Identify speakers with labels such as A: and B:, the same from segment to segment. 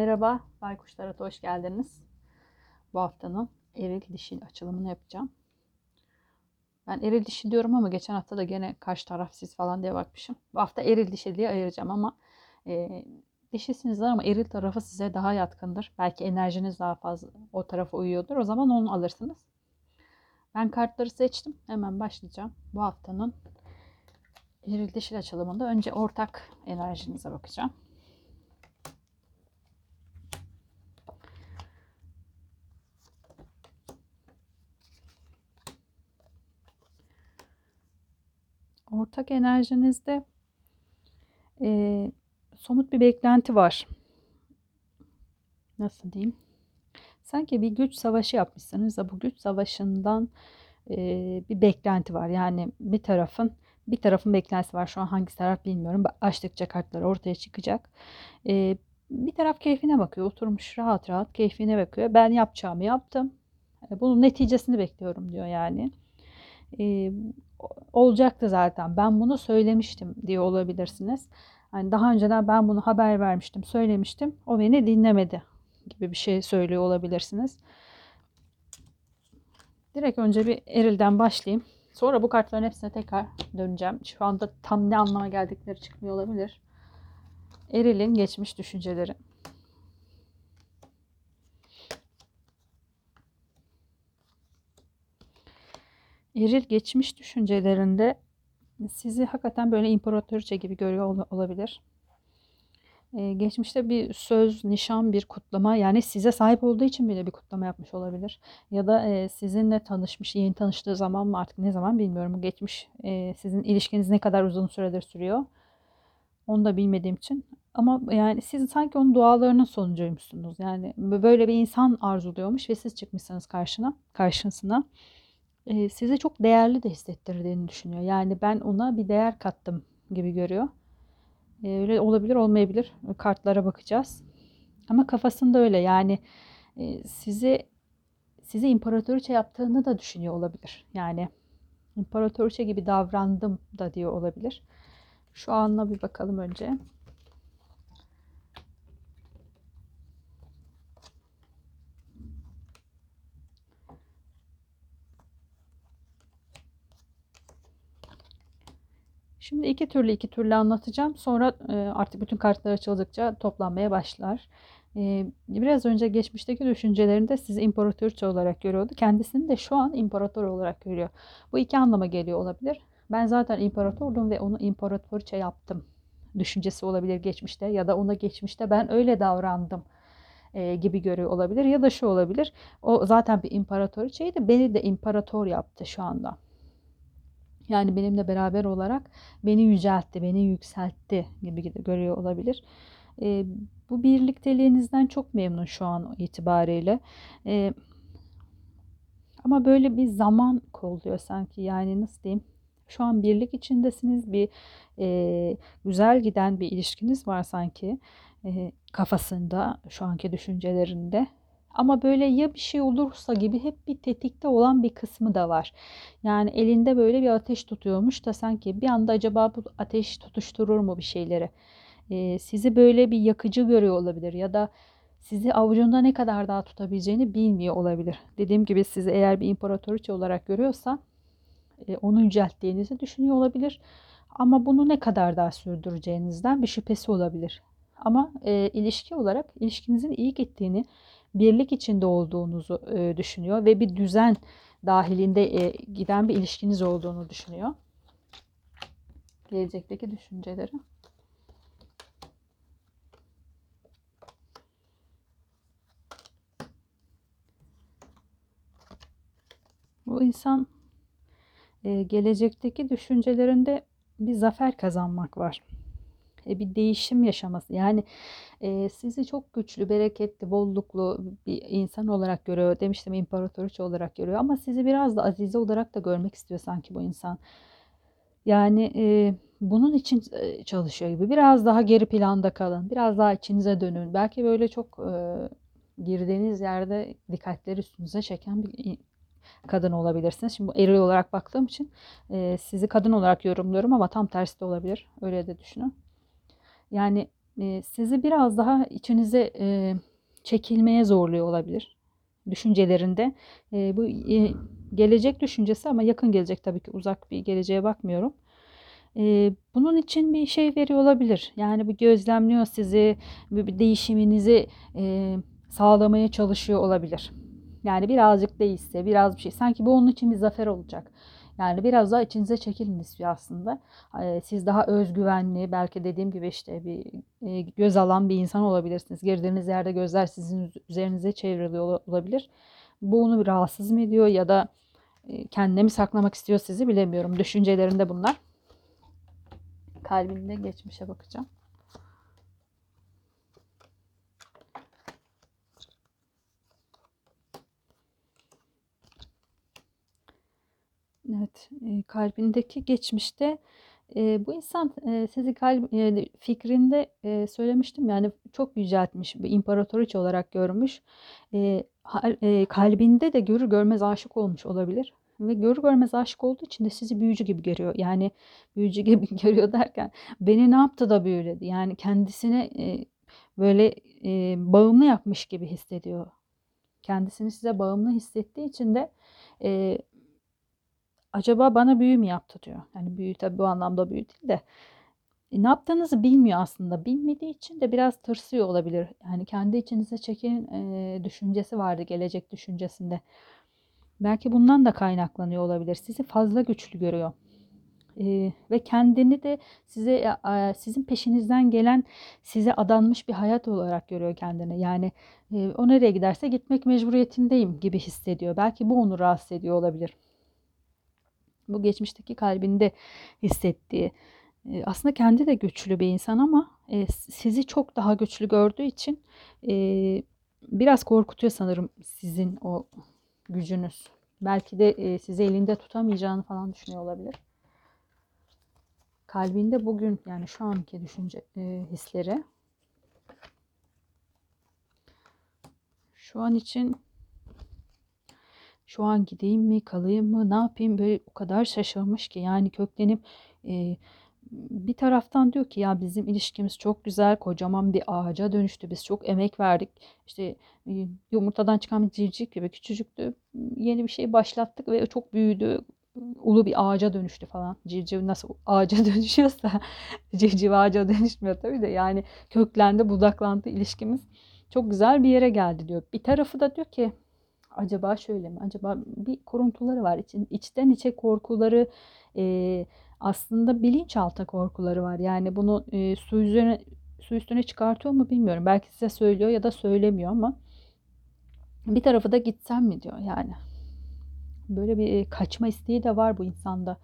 A: Merhaba, Baykuş Tarot'a hoş geldiniz. Bu haftanın eril dişil açılımını yapacağım. Ben eril dişi diyorum ama geçen hafta da gene karşı taraf siz falan diye bakmışım. Bu hafta eril dişil diye ayıracağım ama e, dişisinizdir ama eril tarafı size daha yatkındır. Belki enerjiniz daha fazla o tarafa uyuyordur. O zaman onu alırsınız. Ben kartları seçtim. Hemen başlayacağım. Bu haftanın eril dişil açılımında önce ortak enerjinize bakacağım. Ortak enerjinizde e, somut bir beklenti var. Nasıl diyeyim? Sanki bir güç savaşı yapmışsınız da bu güç savaşından e, bir beklenti var. Yani bir tarafın bir tarafın beklentisi var. Şu an hangi taraf bilmiyorum. Açtıkça kartlar ortaya çıkacak. E, bir taraf keyfine bakıyor. Oturmuş rahat rahat keyfine bakıyor. Ben yapacağımı yaptım. Bunun neticesini bekliyorum diyor yani. E, olacaktı zaten. Ben bunu söylemiştim diye olabilirsiniz. Hani daha önceden ben bunu haber vermiştim, söylemiştim. O beni dinlemedi gibi bir şey söylüyor olabilirsiniz. Direkt önce bir erilden başlayayım. Sonra bu kartların hepsine tekrar döneceğim. Şu anda tam ne anlama geldikleri çıkmıyor olabilir. Eril'in geçmiş düşünceleri. Eril geçmiş düşüncelerinde sizi hakikaten böyle imparatoriçe gibi görüyor olabilir. Ee, geçmişte bir söz, nişan, bir kutlama yani size sahip olduğu için bile bir kutlama yapmış olabilir. Ya da e, sizinle tanışmış, yeni tanıştığı zaman mı artık ne zaman bilmiyorum. Geçmiş e, sizin ilişkiniz ne kadar uzun süredir sürüyor. Onu da bilmediğim için. Ama yani siz sanki onun dualarının sonucuymuşsunuz. Yani böyle bir insan arzuluyormuş ve siz çıkmışsınız karşına, karşısına e, sizi çok değerli de hissettirdiğini düşünüyor. Yani ben ona bir değer kattım gibi görüyor. E, öyle olabilir olmayabilir. Kartlara bakacağız. Ama kafasında öyle yani e, sizi sizi imparatoriçe yaptığını da düşünüyor olabilir. Yani imparatoriçe gibi davrandım da diyor olabilir. Şu anla bir bakalım önce. Şimdi iki türlü iki türlü anlatacağım. Sonra e, artık bütün kartlar açıldıkça toplanmaya başlar. E, biraz önce geçmişteki düşüncelerinde sizi imparatorça olarak görüyordu. Kendisini de şu an imparator olarak görüyor. Bu iki anlama geliyor olabilir. Ben zaten imparatordum ve onu imparatorça yaptım düşüncesi olabilir geçmişte ya da ona geçmişte ben öyle davrandım e, gibi görüyor olabilir ya da şu olabilir. O zaten bir imparatoriçeydi. Beni de imparator yaptı şu anda. Yani benimle beraber olarak beni yüceltti, beni yükseltti gibi görüyor olabilir. E, bu birlikteliğinizden çok memnun şu an itibariyle. E, ama böyle bir zaman kolluyor sanki yani nasıl diyeyim? Şu an birlik içindesiniz, bir e, güzel giden bir ilişkiniz var sanki e, kafasında, şu anki düşüncelerinde. Ama böyle ya bir şey olursa gibi hep bir tetikte olan bir kısmı da var. Yani elinde böyle bir ateş tutuyormuş da sanki bir anda acaba bu ateş tutuşturur mu bir şeyleri? Ee, sizi böyle bir yakıcı görüyor olabilir ya da sizi avucunda ne kadar daha tutabileceğini bilmiyor olabilir. Dediğim gibi sizi eğer bir imparatoriçe olarak görüyorsa e, onu yücelttiğinizi düşünüyor olabilir. Ama bunu ne kadar daha sürdüreceğinizden bir şüphesi olabilir. Ama e, ilişki olarak ilişkinizin iyi gittiğini, birlik içinde olduğunuzu e, düşünüyor ve bir düzen dahilinde e, giden bir ilişkiniz olduğunu düşünüyor. Gelecekteki düşünceleri. Bu insan e, gelecekteki düşüncelerinde bir zafer kazanmak var. E, bir değişim yaşaması. Yani e, sizi çok güçlü, bereketli, bolluklu bir insan olarak görüyor. Demiştim imparatoriçe olarak görüyor ama sizi biraz da azize olarak da görmek istiyor sanki bu insan. Yani e, bunun için çalışıyor gibi. Biraz daha geri planda kalın. Biraz daha içinize dönün. Belki böyle çok e, girdiğiniz yerde dikkatleri üstünüze çeken bir kadın olabilirsiniz. Şimdi eril olarak baktığım için e, sizi kadın olarak yorumluyorum ama tam tersi de olabilir. Öyle de düşünün. Yani e, sizi biraz daha içinize e, çekilmeye zorluyor olabilir düşüncelerinde. E, bu e, gelecek düşüncesi ama yakın gelecek tabii ki uzak bir geleceğe bakmıyorum. E, bunun için bir şey veriyor olabilir. Yani bu gözlemliyor sizi, bir, değişiminizi e, sağlamaya çalışıyor olabilir. Yani birazcık değişse, biraz bir şey. Sanki bu onun için bir zafer olacak. Yani biraz daha içinize çekilin istiyor aslında. Eee, Siz daha özgüvenli, belki dediğim gibi işte bir e, göz alan bir insan olabilirsiniz. Girdiğiniz yerde gözler sizin üzerinize çevriliyor ola- olabilir. Bu onu bir rahatsız mı ediyor ya da e, kendine mi saklamak istiyor sizi bilemiyorum. Düşüncelerinde bunlar. Kalbinde geçmişe bakacağım. Evet, kalbindeki geçmişte e, bu insan e, sizi kalp e, fikrinde e, söylemiştim yani çok yüceltmiş, bir imparatoriçe olarak görmüş. E, hal- e, kalbinde de görür görmez aşık olmuş olabilir. Ve görür görmez aşık olduğu için de sizi büyücü gibi görüyor. Yani büyücü gibi görüyor derken beni ne yaptı da büyüledi. Yani kendisine e, böyle e, bağımlı yapmış gibi hissediyor. Kendisini size bağımlı hissettiği için de e, acaba bana büyü mü yaptı diyor. Yani büyü tabii bu anlamda büyü değil de e, ne yaptığınızı bilmiyor aslında. Bilmediği için de biraz tırsıyor olabilir. Yani kendi içinize çekin e, düşüncesi vardı gelecek düşüncesinde. Belki bundan da kaynaklanıyor olabilir. Sizi fazla güçlü görüyor. E, ve kendini de size e, sizin peşinizden gelen size adanmış bir hayat olarak görüyor kendini. Yani e, o nereye giderse gitmek mecburiyetindeyim gibi hissediyor. Belki bu onu rahatsız ediyor olabilir. Bu geçmişteki kalbinde hissettiği. Aslında kendi de güçlü bir insan ama sizi çok daha güçlü gördüğü için biraz korkutuyor sanırım sizin o gücünüz. Belki de sizi elinde tutamayacağını falan düşünüyor olabilir. Kalbinde bugün yani şu anki düşünce hisleri şu an için şu an gideyim mi kalayım mı ne yapayım? Böyle o kadar şaşırmış ki yani köklenip e, bir taraftan diyor ki ya bizim ilişkimiz çok güzel kocaman bir ağaca dönüştü. Biz çok emek verdik. İşte yumurtadan çıkan bir civciv gibi küçücüktü. Yeni bir şey başlattık ve çok büyüdü. Ulu bir ağaca dönüştü falan. Civciv nasıl ağaca dönüşüyorsa civciv ağaca dönüşmüyor tabii de yani köklendi budaklandı ilişkimiz. Çok güzel bir yere geldi diyor. Bir tarafı da diyor ki Acaba şöyle mi? Acaba bir kuruntuları var. İçin, içten içe korkuları e, aslında bilinçaltı korkuları var. Yani bunu e, su üzerine su üstüne çıkartıyor mu bilmiyorum. Belki size söylüyor ya da söylemiyor ama bir tarafı da gitsem mi diyor yani. Böyle bir kaçma isteği de var bu insanda.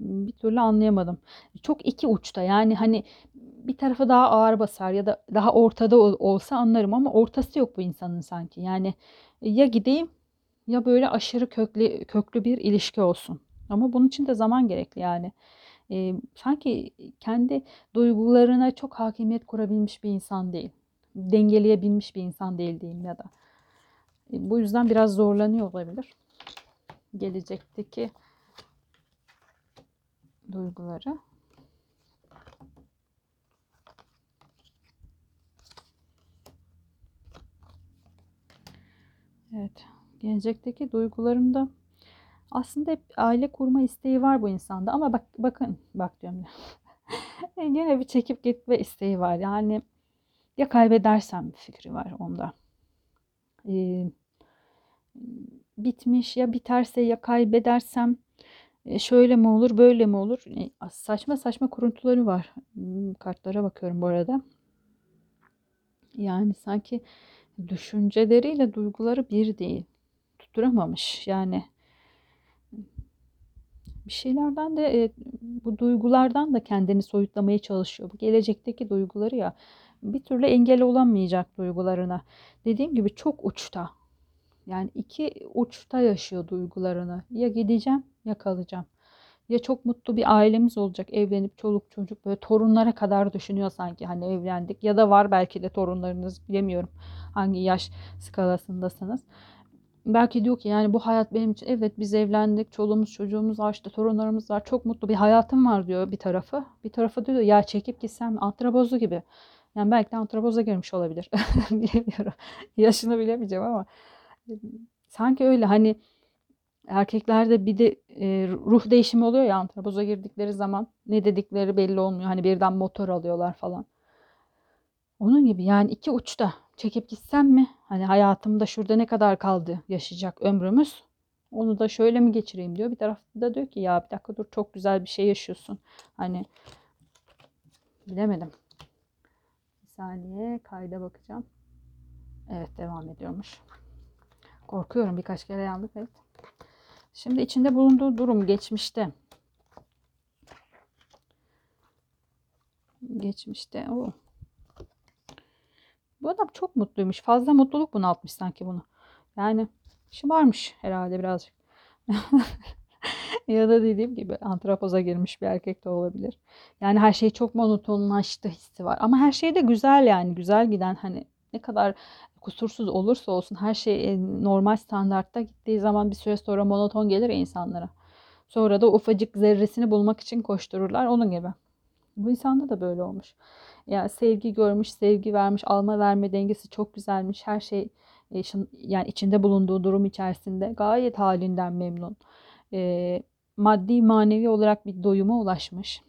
A: Bir türlü anlayamadım. Çok iki uçta yani hani bir tarafı daha ağır basar ya da daha ortada ol- olsa anlarım ama ortası yok bu insanın sanki. Yani ya gideyim ya böyle aşırı köklü köklü bir ilişki olsun. Ama bunun için de zaman gerekli yani. Ee, sanki kendi duygularına çok hakimiyet kurabilmiş bir insan değil. Dengeleyebilmiş bir insan değil diyeyim ya da. E, bu yüzden biraz zorlanıyor olabilir. Gelecekteki duyguları. Evet. Gelecekteki duygularında aslında hep aile kurma isteği var bu insanda ama bak bakın bak diyorum ya. Gene bir çekip gitme isteği var. Yani ya kaybedersem fikri var onda. Ee, bitmiş ya biterse ya kaybedersem e, şöyle mi olur böyle mi olur? E, saçma saçma kuruntuları var. Hmm, Kartlara bakıyorum bu arada. Yani sanki düşünceleriyle duyguları bir değil. Tutturamamış yani. Bir şeylerden de e, bu duygulardan da kendini soyutlamaya çalışıyor. Bu gelecekteki duyguları ya bir türlü engel olamayacak duygularına. Dediğim gibi çok uçta. Yani iki uçta yaşıyor duygularını. Ya gideceğim ya kalacağım. Ya çok mutlu bir ailemiz olacak. Evlenip çoluk çocuk böyle torunlara kadar düşünüyor sanki hani evlendik. Ya da var belki de torunlarınız bilemiyorum hangi yaş skalasındasınız. Belki diyor ki yani bu hayat benim için evet biz evlendik çoluğumuz çocuğumuz var işte torunlarımız var çok mutlu bir hayatım var diyor bir tarafı. Bir tarafı diyor ya çekip gitsem antrabozu gibi. Yani belki de antropoza girmiş olabilir. Bilemiyorum. Yaşını bilemeyeceğim ama sanki öyle hani erkeklerde bir de e, ruh değişimi oluyor ya antropoza girdikleri zaman ne dedikleri belli olmuyor. Hani birden motor alıyorlar falan. Onun gibi yani iki uçta çekip gitsem mi? Hani hayatımda şurada ne kadar kaldı yaşayacak ömrümüz? Onu da şöyle mi geçireyim diyor. Bir tarafta da diyor ki ya bir dakika dur çok güzel bir şey yaşıyorsun. Hani bilemedim. Bir saniye kayda bakacağım. Evet devam ediyormuş. Korkuyorum birkaç kere yandık evet. Şimdi içinde bulunduğu durum geçmişte. Geçmişte. o. Bu adam çok mutluymuş. Fazla mutluluk bunaltmış sanki bunu. Yani şımarmış herhalde birazcık. ya da dediğim gibi antropoza girmiş bir erkek de olabilir. Yani her şey çok monotonlaştı hissi var. Ama her şey de güzel yani. Güzel giden hani ne kadar kusursuz olursa olsun her şey e, normal standartta gittiği zaman bir süre sonra monoton gelir insanlara. Sonra da ufacık zerresini bulmak için koştururlar. Onun gibi. Bu insanda da böyle olmuş. Yani sevgi görmüş, sevgi vermiş, alma verme dengesi çok güzelmiş. Her şey e, yani içinde bulunduğu durum içerisinde gayet halinden memnun. E, maddi manevi olarak bir doyuma ulaşmış.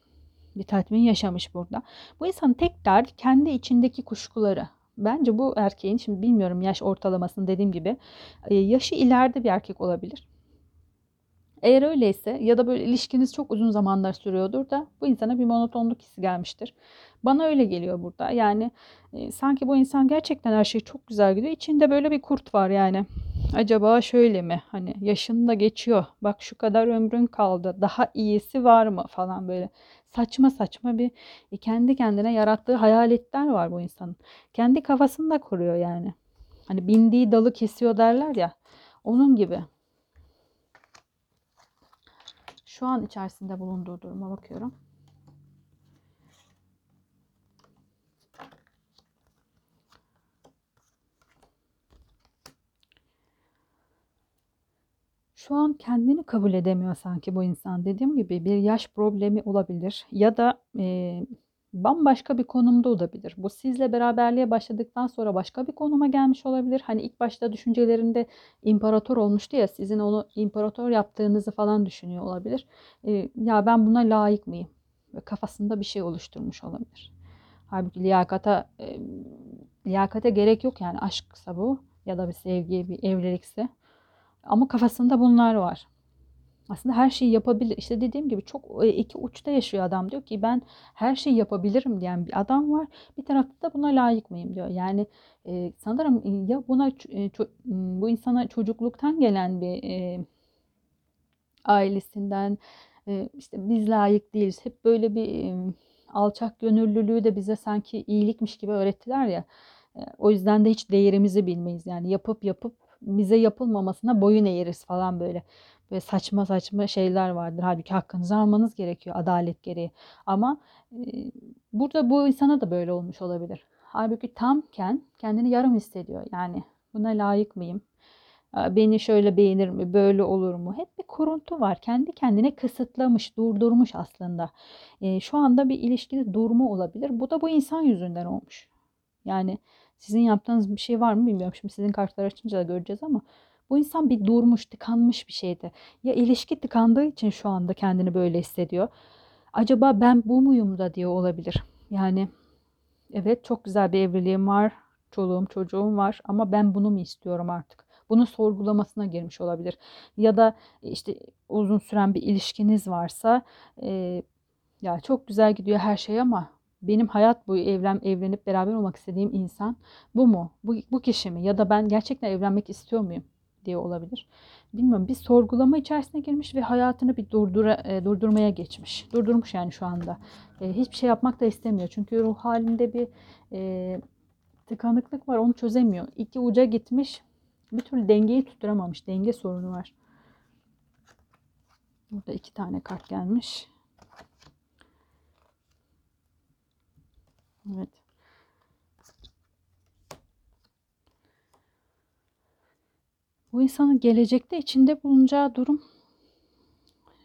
A: Bir tatmin yaşamış burada. Bu insanın tek derdi kendi içindeki kuşkuları. Bence bu erkeğin şimdi bilmiyorum yaş ortalamasını dediğim gibi e, yaşı ileride bir erkek olabilir. Eğer öyleyse ya da böyle ilişkiniz çok uzun zamanlar sürüyordur da bu insana bir monotonluk hissi gelmiştir. Bana öyle geliyor burada. Yani e, sanki bu insan gerçekten her şey çok güzel gidiyor. İçinde böyle bir kurt var yani. Acaba şöyle mi? Hani yaşın da geçiyor. Bak şu kadar ömrün kaldı. Daha iyisi var mı falan böyle. Saçma saçma bir e, kendi kendine yarattığı hayaletler var bu insanın. Kendi kafasını da kuruyor yani. Hani bindiği dalı kesiyor derler ya. Onun gibi. Şu an içerisinde bulunduğu duruma bakıyorum. Şu an kendini kabul edemiyor sanki bu insan. Dediğim gibi bir yaş problemi olabilir ya da e, bambaşka bir konumda olabilir. Bu sizle beraberliğe başladıktan sonra başka bir konuma gelmiş olabilir. Hani ilk başta düşüncelerinde imparator olmuştu ya sizin onu imparator yaptığınızı falan düşünüyor olabilir. E, ya ben buna layık mıyım? Ve kafasında bir şey oluşturmuş olabilir. Halbuki liyakata e, liyakate gerek yok yani aşksa bu ya da bir sevgi, bir evlilikse. Ama kafasında bunlar var. Aslında her şeyi yapabilir. İşte dediğim gibi çok e, iki uçta yaşıyor adam. Diyor ki ben her şeyi yapabilirim diyen bir adam var. Bir tarafta da buna layık mıyım diyor. Yani e, sanırım e, ya buna e, bu insana çocukluktan gelen bir e, ailesinden e, işte biz layık değiliz. Hep böyle bir e, alçak gönüllülüğü de bize sanki iyilikmiş gibi öğrettiler ya. E, o yüzden de hiç değerimizi bilmeyiz. Yani yapıp yapıp bize yapılmamasına boyun eğeriz falan böyle. Böyle saçma saçma şeyler vardır. Halbuki hakkınızı almanız gerekiyor adalet gereği. Ama e, burada bu insana da böyle olmuş olabilir. Halbuki tamken kendini yarım hissediyor. Yani buna layık mıyım? Beni şöyle beğenir mi? Böyle olur mu? Hep bir kuruntu var. Kendi kendine kısıtlamış, durdurmuş aslında. E, şu anda bir ilişkide durma olabilir. Bu da bu insan yüzünden olmuş. Yani sizin yaptığınız bir şey var mı bilmiyorum. Şimdi sizin kartlar açınca da göreceğiz ama bu insan bir durmuş, tıkanmış bir şeydi. Ya ilişki tıkandığı için şu anda kendini böyle hissediyor. Acaba ben bu muyum da diye olabilir. Yani evet çok güzel bir evliliğim var. Çoluğum çocuğum var ama ben bunu mu istiyorum artık? Bunu sorgulamasına girmiş olabilir. Ya da işte uzun süren bir ilişkiniz varsa e, ya çok güzel gidiyor her şey ama benim hayat boyu evlen, evlenip beraber olmak istediğim insan bu mu? Bu, bu kişi mi? Ya da ben gerçekten evlenmek istiyor muyum? diye olabilir. Bilmiyorum bir sorgulama içerisine girmiş ve hayatını bir durdura, e, durdurmaya geçmiş. Durdurmuş yani şu anda. E, hiçbir şey yapmak da istemiyor. Çünkü ruh halinde bir e, tıkanıklık var onu çözemiyor. İki uca gitmiş bir türlü dengeyi tutturamamış. Denge sorunu var. Burada iki tane kart gelmiş. Evet. Bu insanın gelecekte içinde bulunacağı durum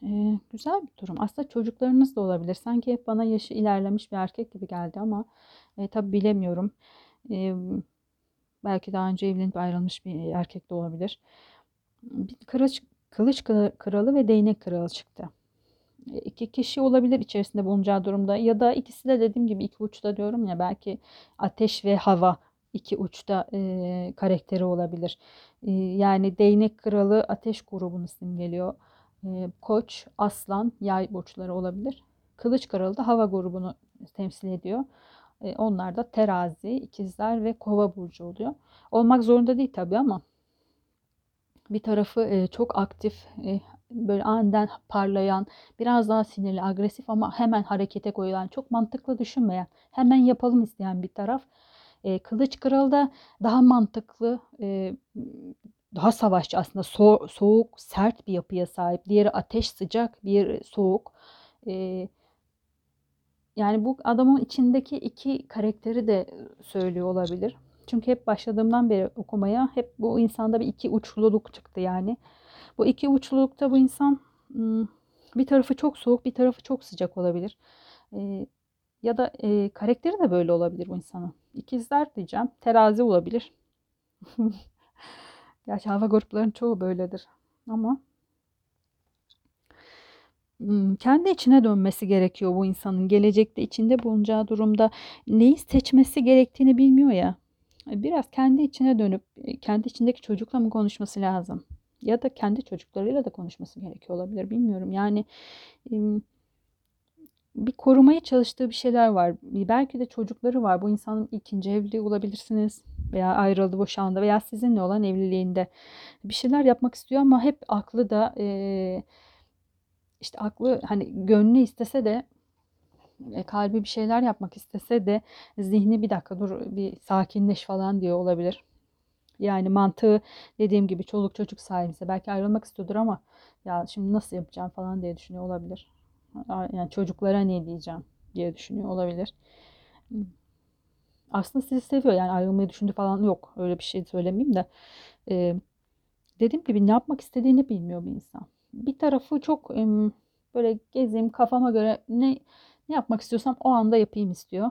A: e, güzel bir durum. Aslında çocuklarınız da olabilir. Sanki hep bana yaşı ilerlemiş bir erkek gibi geldi ama E, tabii bilemiyorum. E, belki daha önce evlenip ayrılmış bir erkek de olabilir. Bir kılıç, kılıç kralı ve değnek kralı çıktı. İki kişi olabilir içerisinde bulunacağı durumda ya da ikisi de dediğim gibi iki uçta diyorum ya belki ateş ve hava iki uçta e, karakteri olabilir. E, yani değnek kralı ateş grubunu simgeliyor. E, koç, aslan, yay burçları olabilir. Kılıç kralı da hava grubunu temsil ediyor. E, onlar da terazi, ikizler ve kova burcu oluyor. Olmak zorunda değil tabii ama bir tarafı e, çok aktif, e, böyle aniden parlayan, biraz daha sinirli, agresif ama hemen harekete koyulan, çok mantıklı düşünmeyen, hemen yapalım isteyen bir taraf. E, Kılıç Kralı da daha mantıklı, e, daha savaşçı aslında so soğuk, sert bir yapıya sahip. Diğeri ateş sıcak, bir soğuk. E, yani bu adamın içindeki iki karakteri de söylüyor olabilir. Çünkü hep başladığımdan beri okumaya hep bu insanda bir iki uçluluk çıktı yani. Bu iki uçlulukta bu insan bir tarafı çok soğuk, bir tarafı çok sıcak olabilir. Ya da e, karakteri de böyle olabilir bu insanın. İkizler diyeceğim. Terazi olabilir. Gerçi hava gruplarının çoğu böyledir. Ama kendi içine dönmesi gerekiyor bu insanın. Gelecekte içinde bulunacağı durumda neyi seçmesi gerektiğini bilmiyor ya. Biraz kendi içine dönüp kendi içindeki çocukla mı konuşması lazım? Ya da kendi çocuklarıyla da konuşması gerekiyor olabilir. Bilmiyorum. Yani bir korumaya çalıştığı bir şeyler var. Belki de çocukları var. Bu insanın ikinci evliliği olabilirsiniz. Veya ayrıldı, boşandı veya sizinle olan evliliğinde bir şeyler yapmak istiyor ama hep aklı da işte aklı hani gönlü istese de e, kalbi bir şeyler yapmak istese de zihni bir dakika dur bir sakinleş falan diyor olabilir. Yani mantığı dediğim gibi çoluk çocuk sahibiyse belki ayrılmak istiyordur ama ya şimdi nasıl yapacağım falan diye düşünüyor olabilir. Yani çocuklara ne diyeceğim diye düşünüyor olabilir. Aslında sizi seviyor yani ayrılmayı düşündü falan yok. Öyle bir şey söylemeyeyim de. Ee, dediğim gibi ne yapmak istediğini bilmiyor bir insan. Bir tarafı çok böyle gezeyim kafama göre ne ne yapmak istiyorsam o anda yapayım istiyor.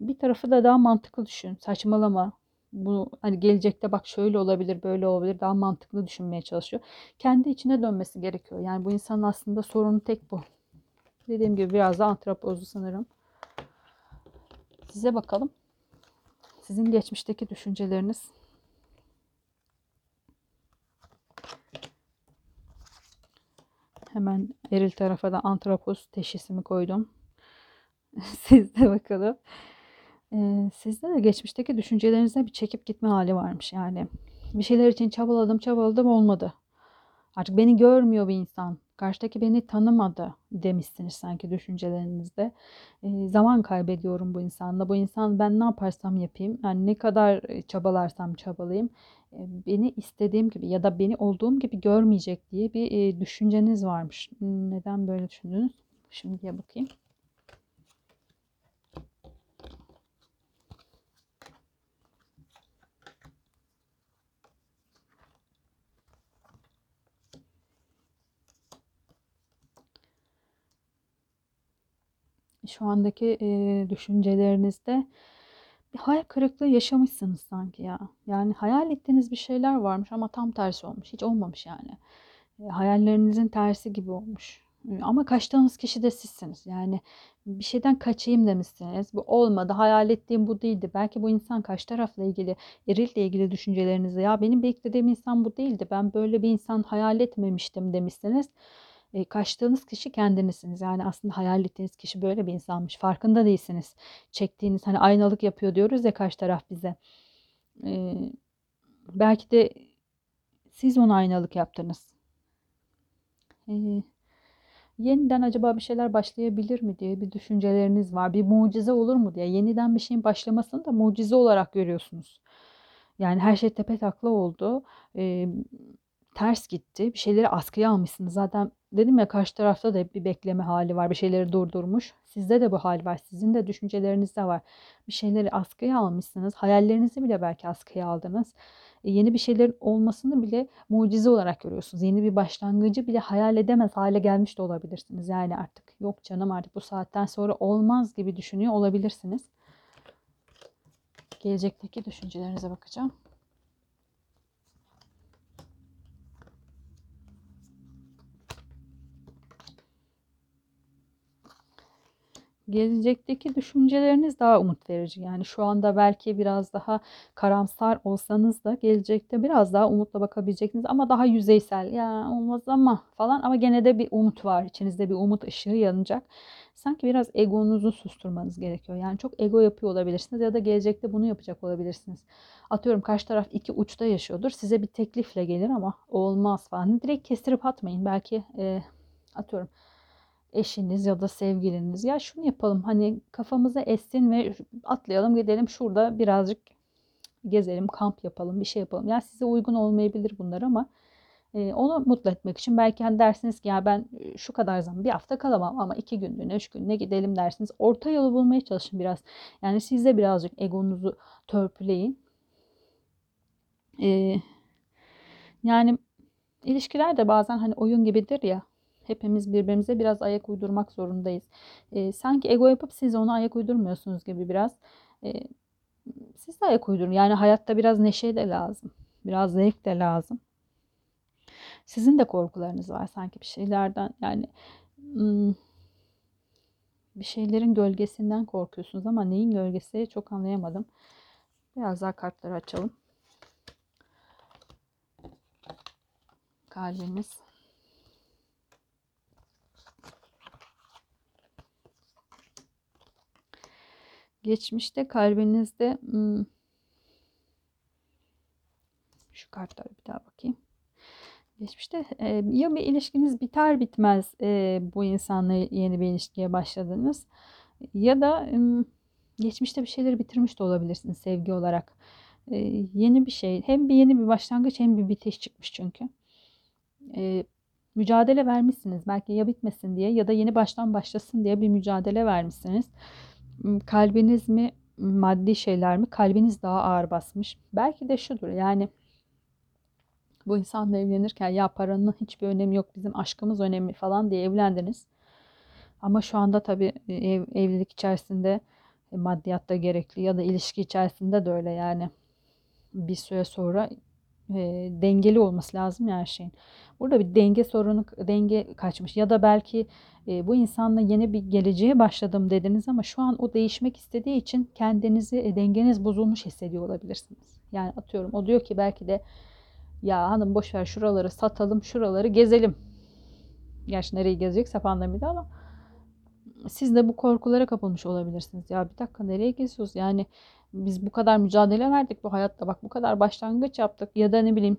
A: Bir tarafı da daha mantıklı düşün. Saçmalama. Bu hani gelecekte bak şöyle olabilir, böyle olabilir. Daha mantıklı düşünmeye çalışıyor. Kendi içine dönmesi gerekiyor. Yani bu insanın aslında sorunu tek bu. Dediğim gibi biraz da antrapozlu sanırım. Size bakalım. Sizin geçmişteki düşünceleriniz. Hemen eril tarafa da antrapoz teşhisimi koydum. Sizde bakalım. Ee, sizde de geçmişteki düşüncelerinizde bir çekip gitme hali varmış yani. Bir şeyler için çabaladım çabaladım olmadı. Artık beni görmüyor bir insan. Karşıdaki beni tanımadı demişsiniz sanki düşüncelerinizde. E, zaman kaybediyorum bu insanla. Bu insan ben ne yaparsam yapayım, yani ne kadar çabalarsam çabalayayım e, beni istediğim gibi ya da beni olduğum gibi görmeyecek diye bir e, düşünceniz varmış. Neden böyle düşündünüz? Şimdiye bakayım. Şu andaki e, düşüncelerinizde bir hayal kırıklığı yaşamışsınız sanki ya. Yani hayal ettiğiniz bir şeyler varmış ama tam tersi olmuş. Hiç olmamış yani. E, hayallerinizin tersi gibi olmuş. Ama kaçtığınız kişi de sizsiniz. Yani bir şeyden kaçayım demişsiniz. Bu olmadı. Hayal ettiğim bu değildi. Belki bu insan kaç tarafla ilgili, erille ilgili düşüncelerinizde ya benim beklediğim insan bu değildi. Ben böyle bir insan hayal etmemiştim demişsiniz e, kaçtığınız kişi kendinizsiniz. Yani aslında hayal ettiğiniz kişi böyle bir insanmış. Farkında değilsiniz. Çektiğiniz hani aynalık yapıyor diyoruz ya karşı taraf bize. E, belki de siz ona aynalık yaptınız. E, yeniden acaba bir şeyler başlayabilir mi diye bir düşünceleriniz var. Bir mucize olur mu diye. Yeniden bir şeyin başlamasını da mucize olarak görüyorsunuz. Yani her şey tepe takla oldu. E, ters gitti. Bir şeyleri askıya almışsınız. Zaten dedim ya karşı tarafta da hep bir bekleme hali var. Bir şeyleri durdurmuş. Sizde de bu hal var. Sizin de düşüncelerinizde var. Bir şeyleri askıya almışsınız. Hayallerinizi bile belki askıya aldınız. E, yeni bir şeylerin olmasını bile mucize olarak görüyorsunuz. Yeni bir başlangıcı bile hayal edemez hale gelmiş de olabilirsiniz. Yani artık yok canım artık bu saatten sonra olmaz gibi düşünüyor olabilirsiniz. Gelecekteki düşüncelerinize bakacağım. Gelecekteki düşünceleriniz daha umut verici. Yani şu anda belki biraz daha karamsar olsanız da gelecekte biraz daha umutla bakabileceksiniz ama daha yüzeysel. Ya olmaz ama falan ama gene de bir umut var. İçinizde bir umut ışığı yanacak. Sanki biraz egonuzu susturmanız gerekiyor. Yani çok ego yapıyor olabilirsiniz ya da gelecekte bunu yapacak olabilirsiniz. Atıyorum karşı taraf iki uçta yaşıyordur. Size bir teklifle gelir ama olmaz falan. Direkt kestirip atmayın. Belki e, atıyorum eşiniz ya da sevgiliniz ya şunu yapalım hani kafamıza essin ve atlayalım gidelim şurada birazcık gezelim kamp yapalım bir şey yapalım. Yani size uygun olmayabilir bunlar ama e, onu mutlu etmek için belki hani dersiniz ki ya ben şu kadar zaman bir hafta kalamam ama iki günlüğüne üç günlüğüne gidelim dersiniz. Orta yolu bulmaya çalışın biraz. Yani siz de birazcık egonuzu törpüleyin. E, yani ilişkiler de bazen hani oyun gibidir ya Hepimiz birbirimize biraz ayak uydurmak zorundayız. E, sanki ego yapıp siz ona ayak uydurmuyorsunuz gibi biraz. E, siz de ayak uydurun. Yani hayatta biraz neşe de lazım. Biraz zevk de lazım. Sizin de korkularınız var sanki bir şeylerden. Yani hmm, bir şeylerin gölgesinden korkuyorsunuz ama neyin gölgesi çok anlayamadım. Biraz daha kartları açalım. Kalbimiz. Geçmişte kalbinizde hmm, şu kartlara bir daha bakayım. Geçmişte e, ya bir ilişkiniz biter bitmez e, bu insanla yeni bir ilişkiye başladınız ya da e, geçmişte bir şeyleri bitirmiş de olabilirsiniz sevgi olarak. E, yeni bir şey hem bir yeni bir başlangıç hem bir bitiş çıkmış çünkü. Mücadele vermişsiniz belki ya bitmesin diye ya da yeni baştan başlasın diye bir mücadele vermişsiniz kalbiniz mi maddi şeyler mi kalbiniz daha ağır basmış. Belki de şudur yani bu insanla evlenirken ya paranın hiçbir önemi yok bizim aşkımız önemli falan diye evlendiniz. Ama şu anda tabii ev, evlilik içerisinde maddiyat da gerekli ya da ilişki içerisinde de öyle yani bir süre sonra e, dengeli olması lazım her şeyin. Burada bir denge sorunu, denge kaçmış ya da belki e, bu insanla yeni bir geleceğe başladım dediniz ama şu an o değişmek istediği için kendinizi e, dengeniz bozulmuş hissediyor olabilirsiniz. Yani atıyorum o diyor ki belki de ya hanım boş ver şuraları satalım, şuraları gezelim. Gerçi nereyi gezecekse pandemide ama siz de bu korkulara kapılmış olabilirsiniz. Ya bir dakika nereye geziyoruz? Yani biz bu kadar mücadele verdik bu hayatta. Bak bu kadar başlangıç yaptık. Ya da ne bileyim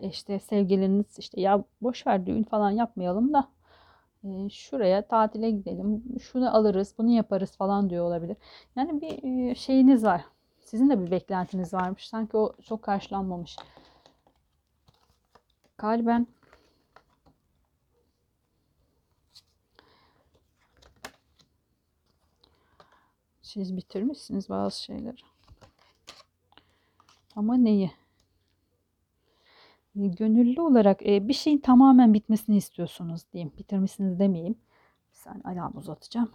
A: işte sevgiliniz işte ya boş ver düğün falan yapmayalım da e, şuraya tatile gidelim. Şunu alırız, bunu yaparız falan diyor olabilir. Yani bir e, şeyiniz var. Sizin de bir beklentiniz varmış. Sanki o çok karşılanmamış. Kalben Siz bitirmişsiniz bazı şeyleri. Ama neyi? Gönüllü olarak e, bir şeyin tamamen bitmesini istiyorsunuz diyeyim. Bitirmişsiniz demeyeyim. Bir saniye ayağımı uzatacağım.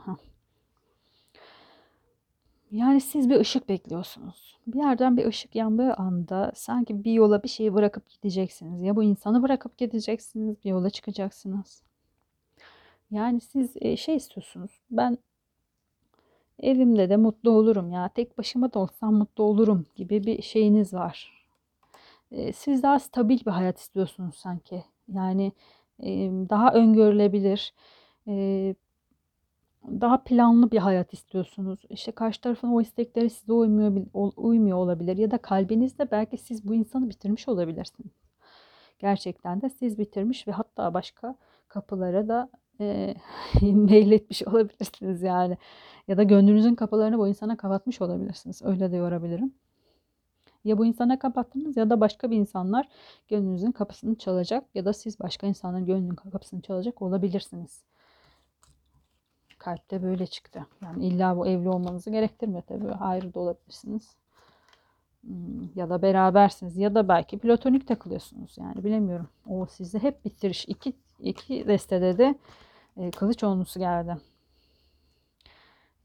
A: Yani siz bir ışık bekliyorsunuz. Bir yerden bir ışık yandığı anda sanki bir yola bir şeyi bırakıp gideceksiniz. Ya bu insanı bırakıp gideceksiniz, bir yola çıkacaksınız. Yani siz e, şey istiyorsunuz. Ben evimde de mutlu olurum ya. Tek başıma da olsam mutlu olurum gibi bir şeyiniz var. Siz daha stabil bir hayat istiyorsunuz sanki. Yani daha öngörülebilir, daha planlı bir hayat istiyorsunuz. İşte karşı tarafın o istekleri size uymuyor, uymuyor olabilir. Ya da kalbinizde belki siz bu insanı bitirmiş olabilirsiniz. Gerçekten de siz bitirmiş ve hatta başka kapılara da e, meyletmiş olabilirsiniz yani. Ya da gönlünüzün kapılarını bu insana kapatmış olabilirsiniz. Öyle de yorabilirim. Ya bu insana kapattınız ya da başka bir insanlar gönlünüzün kapısını çalacak ya da siz başka insanların gönlünün kapısını çalacak olabilirsiniz. Kalpte böyle çıktı. Yani illa bu evli olmanızı gerektirmiyor tabii. Ayrı da olabilirsiniz. Hmm, ya da berabersiniz ya da belki platonik takılıyorsunuz yani bilemiyorum. O sizi hep bitiriş. İki, iki destede de e, kılıç olmusu geldi.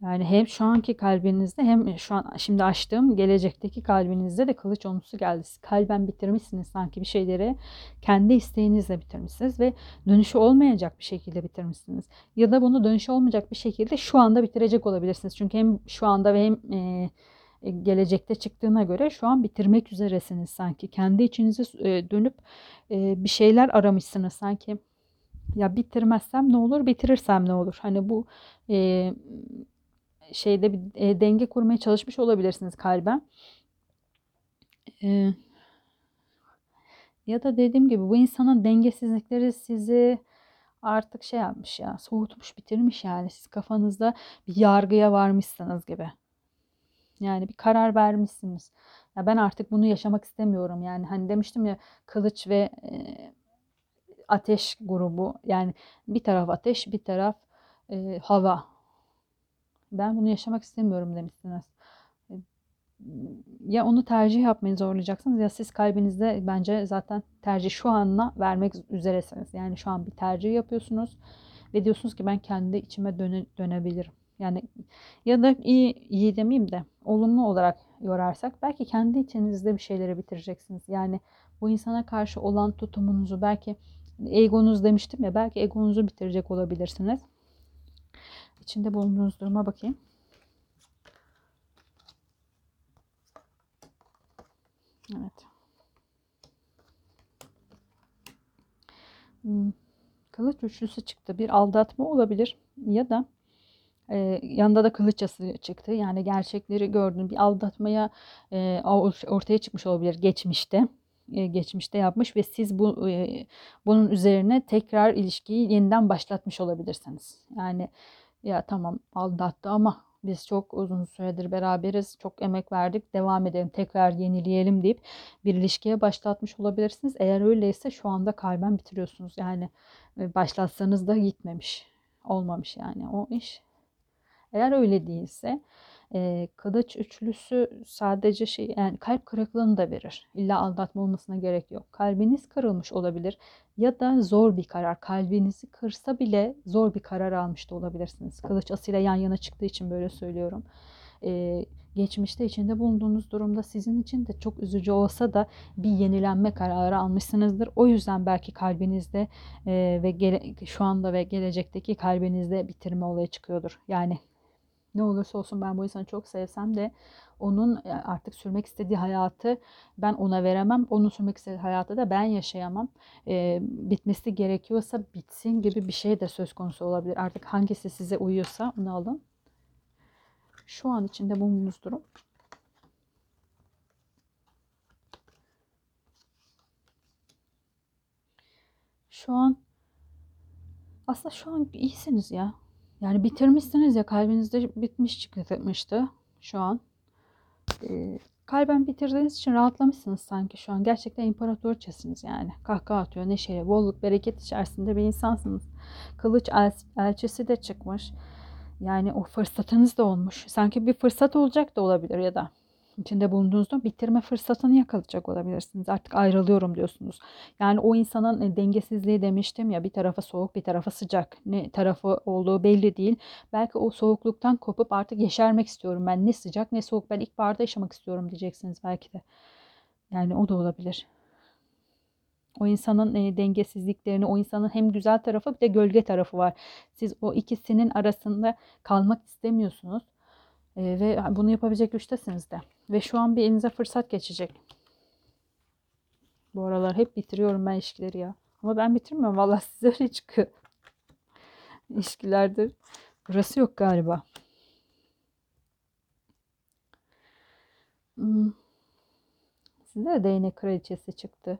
A: Yani hem şu anki kalbinizde hem şu an şimdi açtığım gelecekteki kalbinizde de kılıç onlusu geldi. Siz kalben bitirmişsiniz sanki bir şeyleri. Kendi isteğinizle bitirmişsiniz ve dönüşü olmayacak bir şekilde bitirmişsiniz. Ya da bunu dönüşü olmayacak bir şekilde şu anda bitirecek olabilirsiniz. Çünkü hem şu anda ve hem e, e, gelecekte çıktığına göre şu an bitirmek üzeresiniz sanki. Kendi içinize e, dönüp bir şeyler aramışsınız sanki. Ya bitirmezsem ne olur, bitirirsem ne olur? Hani bu e, şeyde bir e, denge kurmaya çalışmış olabilirsiniz kalben. E, ya da dediğim gibi bu insanın dengesizlikleri sizi artık şey yapmış ya soğutmuş bitirmiş yani siz kafanızda bir yargıya varmışsınız gibi. Yani bir karar vermişsiniz. Ya ben artık bunu yaşamak istemiyorum. Yani hani demiştim ya kılıç ve e, ateş grubu. Yani bir taraf ateş, bir taraf e, hava. Ben bunu yaşamak istemiyorum demişsiniz. Ya onu tercih yapmayı zorlayacaksınız ya siz kalbinizde bence zaten tercih şu anla vermek üzeresiniz. Yani şu an bir tercih yapıyorsunuz ve diyorsunuz ki ben kendi içime döne, dönebilirim. Yani ya da iyi, iyi demeyeyim de olumlu olarak yorarsak belki kendi içinizde bir şeyleri bitireceksiniz. Yani bu insana karşı olan tutumunuzu belki egonuz demiştim ya belki egonuzu bitirecek olabilirsiniz. İçinde bulunduğunuz duruma bakayım. Evet. Hmm. Kılıç üçlüsü çıktı. Bir aldatma olabilir ya da e, yanında da kılıç yası çıktı. Yani gerçekleri gördüğün bir aldatmaya e, ortaya çıkmış olabilir geçmişte. E, geçmişte yapmış ve siz bu e, bunun üzerine tekrar ilişkiyi yeniden başlatmış olabilirsiniz. Yani ya tamam aldattı ama biz çok uzun süredir beraberiz, çok emek verdik, devam edelim, tekrar yenileyelim deyip bir ilişkiye başlatmış olabilirsiniz. Eğer öyleyse şu anda kalben bitiriyorsunuz. Yani e, başlatsanız da gitmemiş, olmamış yani o iş. Eğer öyle değilse e, kılıç üçlüsü sadece şey yani kalp kırıklığını da verir. İlla aldatma olmasına gerek yok. Kalbiniz kırılmış olabilir ya da zor bir karar. Kalbinizi kırsa bile zor bir karar almış da olabilirsiniz. Kılıç asıyla yan yana çıktığı için böyle söylüyorum. E, geçmişte içinde bulunduğunuz durumda sizin için de çok üzücü olsa da bir yenilenme kararı almışsınızdır. O yüzden belki kalbinizde e, ve gele, şu anda ve gelecekteki kalbinizde bitirme olayı çıkıyordur. Yani ne olursa olsun ben bu insanı çok sevsem de onun e, artık sürmek istediği hayatı ben ona veremem. Onun sürmek istediği hayatı da ben yaşayamam. E, bitmesi gerekiyorsa bitsin gibi bir şey de söz konusu olabilir. Artık hangisi size uyuyorsa onu alın. Şu an içinde bulunduğunuz durum. Şu an aslında şu an iyisiniz ya. Yani bitirmişsiniz ya kalbinizde bitmiş çıkmıştı şu an. Ee, kalben bitirdiğiniz için rahatlamışsınız sanki şu an. Gerçekten imparatorçasınız yani. Kahkaha atıyor neşeyle, bolluk, bereket içerisinde bir insansınız. Kılıç el, elçisi de çıkmış. Yani o fırsatınız da olmuş. Sanki bir fırsat olacak da olabilir ya da içinde bulunduğunuzda bitirme fırsatını yakalayacak olabilirsiniz. Artık ayrılıyorum diyorsunuz. Yani o insanın e, dengesizliği demiştim ya bir tarafa soğuk bir tarafa sıcak. Ne tarafı olduğu belli değil. Belki o soğukluktan kopup artık yeşermek istiyorum ben. Ne sıcak ne soğuk ben ilkbaharda yaşamak istiyorum diyeceksiniz belki de. Yani o da olabilir. O insanın e, dengesizliklerini, o insanın hem güzel tarafı bir de gölge tarafı var. Siz o ikisinin arasında kalmak istemiyorsunuz. E, ve bunu yapabilecek güçtesiniz de. Ve şu an bir elinize fırsat geçecek. Bu aralar hep bitiriyorum ben ilişkileri ya. Ama ben bitirmiyorum. Valla size öyle çıkıyor. İlişkilerde burası yok galiba. Hmm. Sizde de değnek kraliçesi çıktı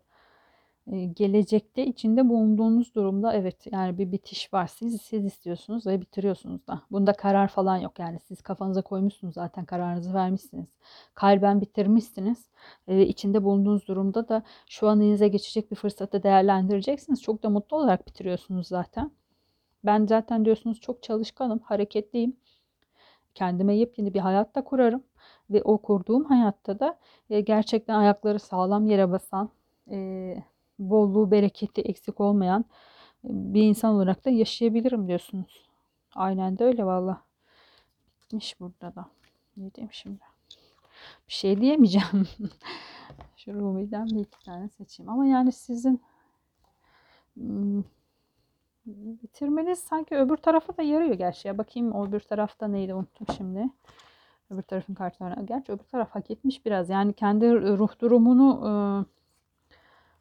A: gelecekte içinde bulunduğunuz durumda evet yani bir bitiş var. Siz siz istiyorsunuz ve bitiriyorsunuz da. Bunda karar falan yok yani siz kafanıza koymuşsunuz zaten kararınızı vermişsiniz. Kalben bitirmişsiniz. E, içinde bulunduğunuz durumda da şu an elinize geçecek bir fırsatı değerlendireceksiniz. Çok da mutlu olarak bitiriyorsunuz zaten. Ben zaten diyorsunuz çok çalışkanım, hareketliyim. Kendime yepyeni bir hayat da kurarım. Ve o kurduğum hayatta da e, gerçekten ayakları sağlam yere basan, e, bolluğu, bereketi eksik olmayan bir insan olarak da yaşayabilirim diyorsunuz. Aynen de öyle valla. bitmiş burada da. Ne diyeyim şimdi? Bir şey diyemeyeceğim. Şu Rumi'den bir iki tane seçeyim. Ama yani sizin bitirmeniz sanki öbür tarafa da yarıyor gerçi. Ya bakayım o öbür tarafta neydi unuttum şimdi. Öbür tarafın kartlarına. Gerçi öbür taraf hak etmiş biraz. Yani kendi ruh durumunu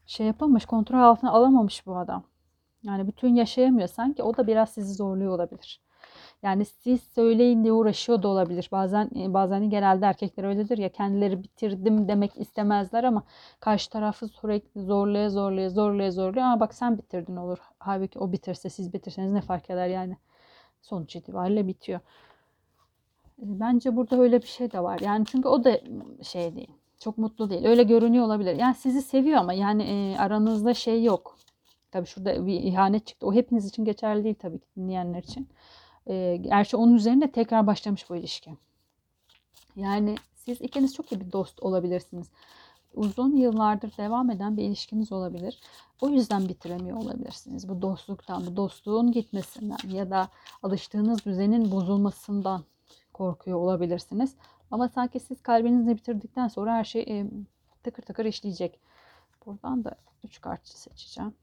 A: şey yapamamış, kontrol altına alamamış bu adam. Yani bütün yaşayamıyor sanki. O da biraz sizi zorluyor olabilir. Yani siz söyleyin diye uğraşıyor da olabilir. Bazen e, bazen genelde erkekler öyledir ya kendileri bitirdim demek istemezler ama karşı tarafı sürekli zorlaya zorlaya zorlaya zorlaya ama bak sen bitirdin olur. Halbuki o bitirse siz bitirseniz ne fark eder yani. Sonuç itibariyle bitiyor. E, Bence burada öyle bir şey de var. Yani çünkü o da şey değil. Çok mutlu değil. Öyle görünüyor olabilir. Yani sizi seviyor ama yani e, aranızda şey yok. Tabii şurada bir ihanet çıktı. O hepiniz için geçerli değil tabii ki dinleyenler için. E, gerçi onun üzerinde tekrar başlamış bu ilişki. Yani siz ikiniz çok iyi bir dost olabilirsiniz. Uzun yıllardır devam eden bir ilişkiniz olabilir. O yüzden bitiremiyor olabilirsiniz. Bu dostluktan, bu dostluğun gitmesinden ya da alıştığınız düzenin bozulmasından korkuyor olabilirsiniz. Ama sanki siz kalbinizi bitirdikten sonra her şey e, tıkır tıkır işleyecek. Buradan da 3 kart seçeceğim.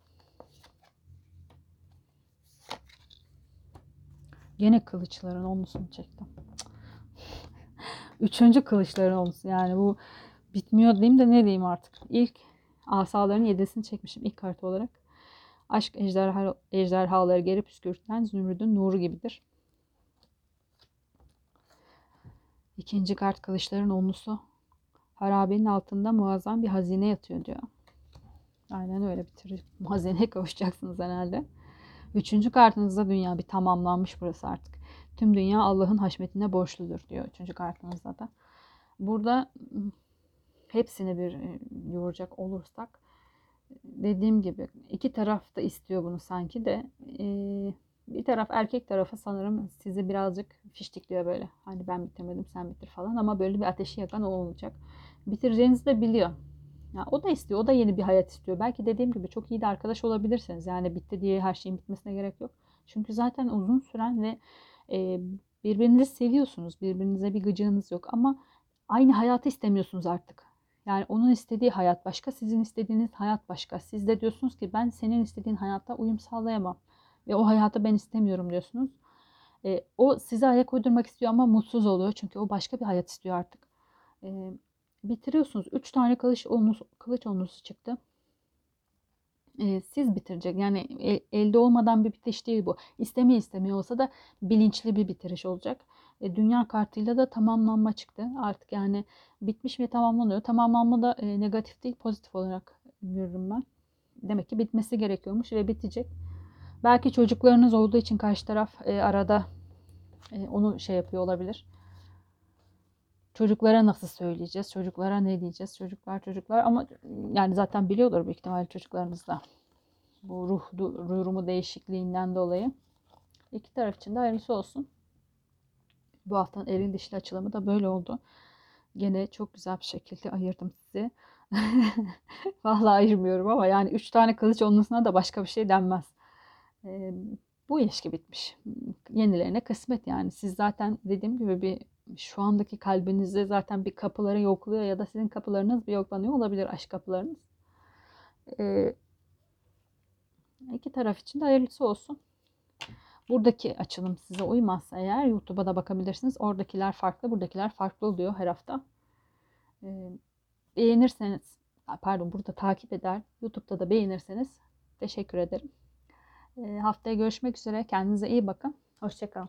A: Gene kılıçların onlusunu çektim. Üçüncü kılıçların onlusu. Yani bu bitmiyor diyeyim de ne diyeyim artık. İlk asaların yedisini çekmişim ilk kart olarak. Aşk ejderha, ejderhaları geri püskürten zümrüdün nuru gibidir. İkinci kart kılıçların onlusu. Harabenin altında muazzam bir hazine yatıyor diyor. Aynen öyle bitirir. Hazineye kavuşacaksınız herhalde. Üçüncü kartınızda dünya bir tamamlanmış burası artık. Tüm dünya Allah'ın haşmetine borçludur diyor üçüncü kartınızda da. Burada hepsini bir e, yoğuracak olursak dediğim gibi iki taraf da istiyor bunu sanki de e, bir taraf erkek tarafı sanırım sizi birazcık fiştikliyor böyle. Hani ben bitirmedim sen bitir falan ama böyle bir ateşi yakan o olacak. Bitireceğinizi de biliyor. Ya o da istiyor. O da yeni bir hayat istiyor. Belki dediğim gibi çok iyi de arkadaş olabilirsiniz. Yani bitti diye her şeyin bitmesine gerek yok. Çünkü zaten uzun süren ve e, birbirinizi seviyorsunuz. Birbirinize bir gıcığınız yok ama aynı hayatı istemiyorsunuz artık. Yani onun istediği hayat başka, sizin istediğiniz hayat başka. Siz de diyorsunuz ki ben senin istediğin hayatta uyum sağlayamam ve o hayatı ben istemiyorum diyorsunuz. E, o size ayak uydurmak istiyor ama mutsuz oluyor çünkü o başka bir hayat istiyor artık. E, bitiriyorsunuz. Üç tane kılıç onlusu, kılıç onlusu çıktı. Ee, siz bitirecek. Yani el, elde olmadan bir bitiş değil bu. İstemeye istemiyor olsa da bilinçli bir bitiriş olacak. E, dünya kartıyla da tamamlanma çıktı. Artık yani bitmiş ve tamamlanıyor. Tamamlanma da e, negatif değil pozitif olarak görürüm ben. Demek ki bitmesi gerekiyormuş ve bitecek. Belki çocuklarınız olduğu için karşı taraf e, arada e, onu şey yapıyor olabilir. Çocuklara nasıl söyleyeceğiz? Çocuklara ne diyeceğiz? Çocuklar çocuklar ama yani zaten biliyordur büyük ihtimalle çocuklarınız da. Bu ruh durumu değişikliğinden dolayı. İki taraf için de hayırlısı olsun. Bu haftanın erin dişli açılımı da böyle oldu. Gene çok güzel bir şekilde ayırdım sizi. Vallahi ayırmıyorum ama yani üç tane kılıç onlusuna da başka bir şey denmez. Bu ilişki bitmiş. Yenilerine kısmet yani. Siz zaten dediğim gibi bir şu andaki kalbinizde zaten bir kapıları yokluyor ya da sizin kapılarınız bir yoklanıyor olabilir aşk kapılarınız. Ee, iki taraf için de hayırlısı olsun. Buradaki açılım size uymazsa eğer YouTube'a da bakabilirsiniz. Oradakiler farklı, buradakiler farklı oluyor her hafta. Ee, beğenirseniz, pardon burada takip eder, YouTube'da da beğenirseniz teşekkür ederim. Ee, haftaya görüşmek üzere. Kendinize iyi bakın. Hoşçakalın.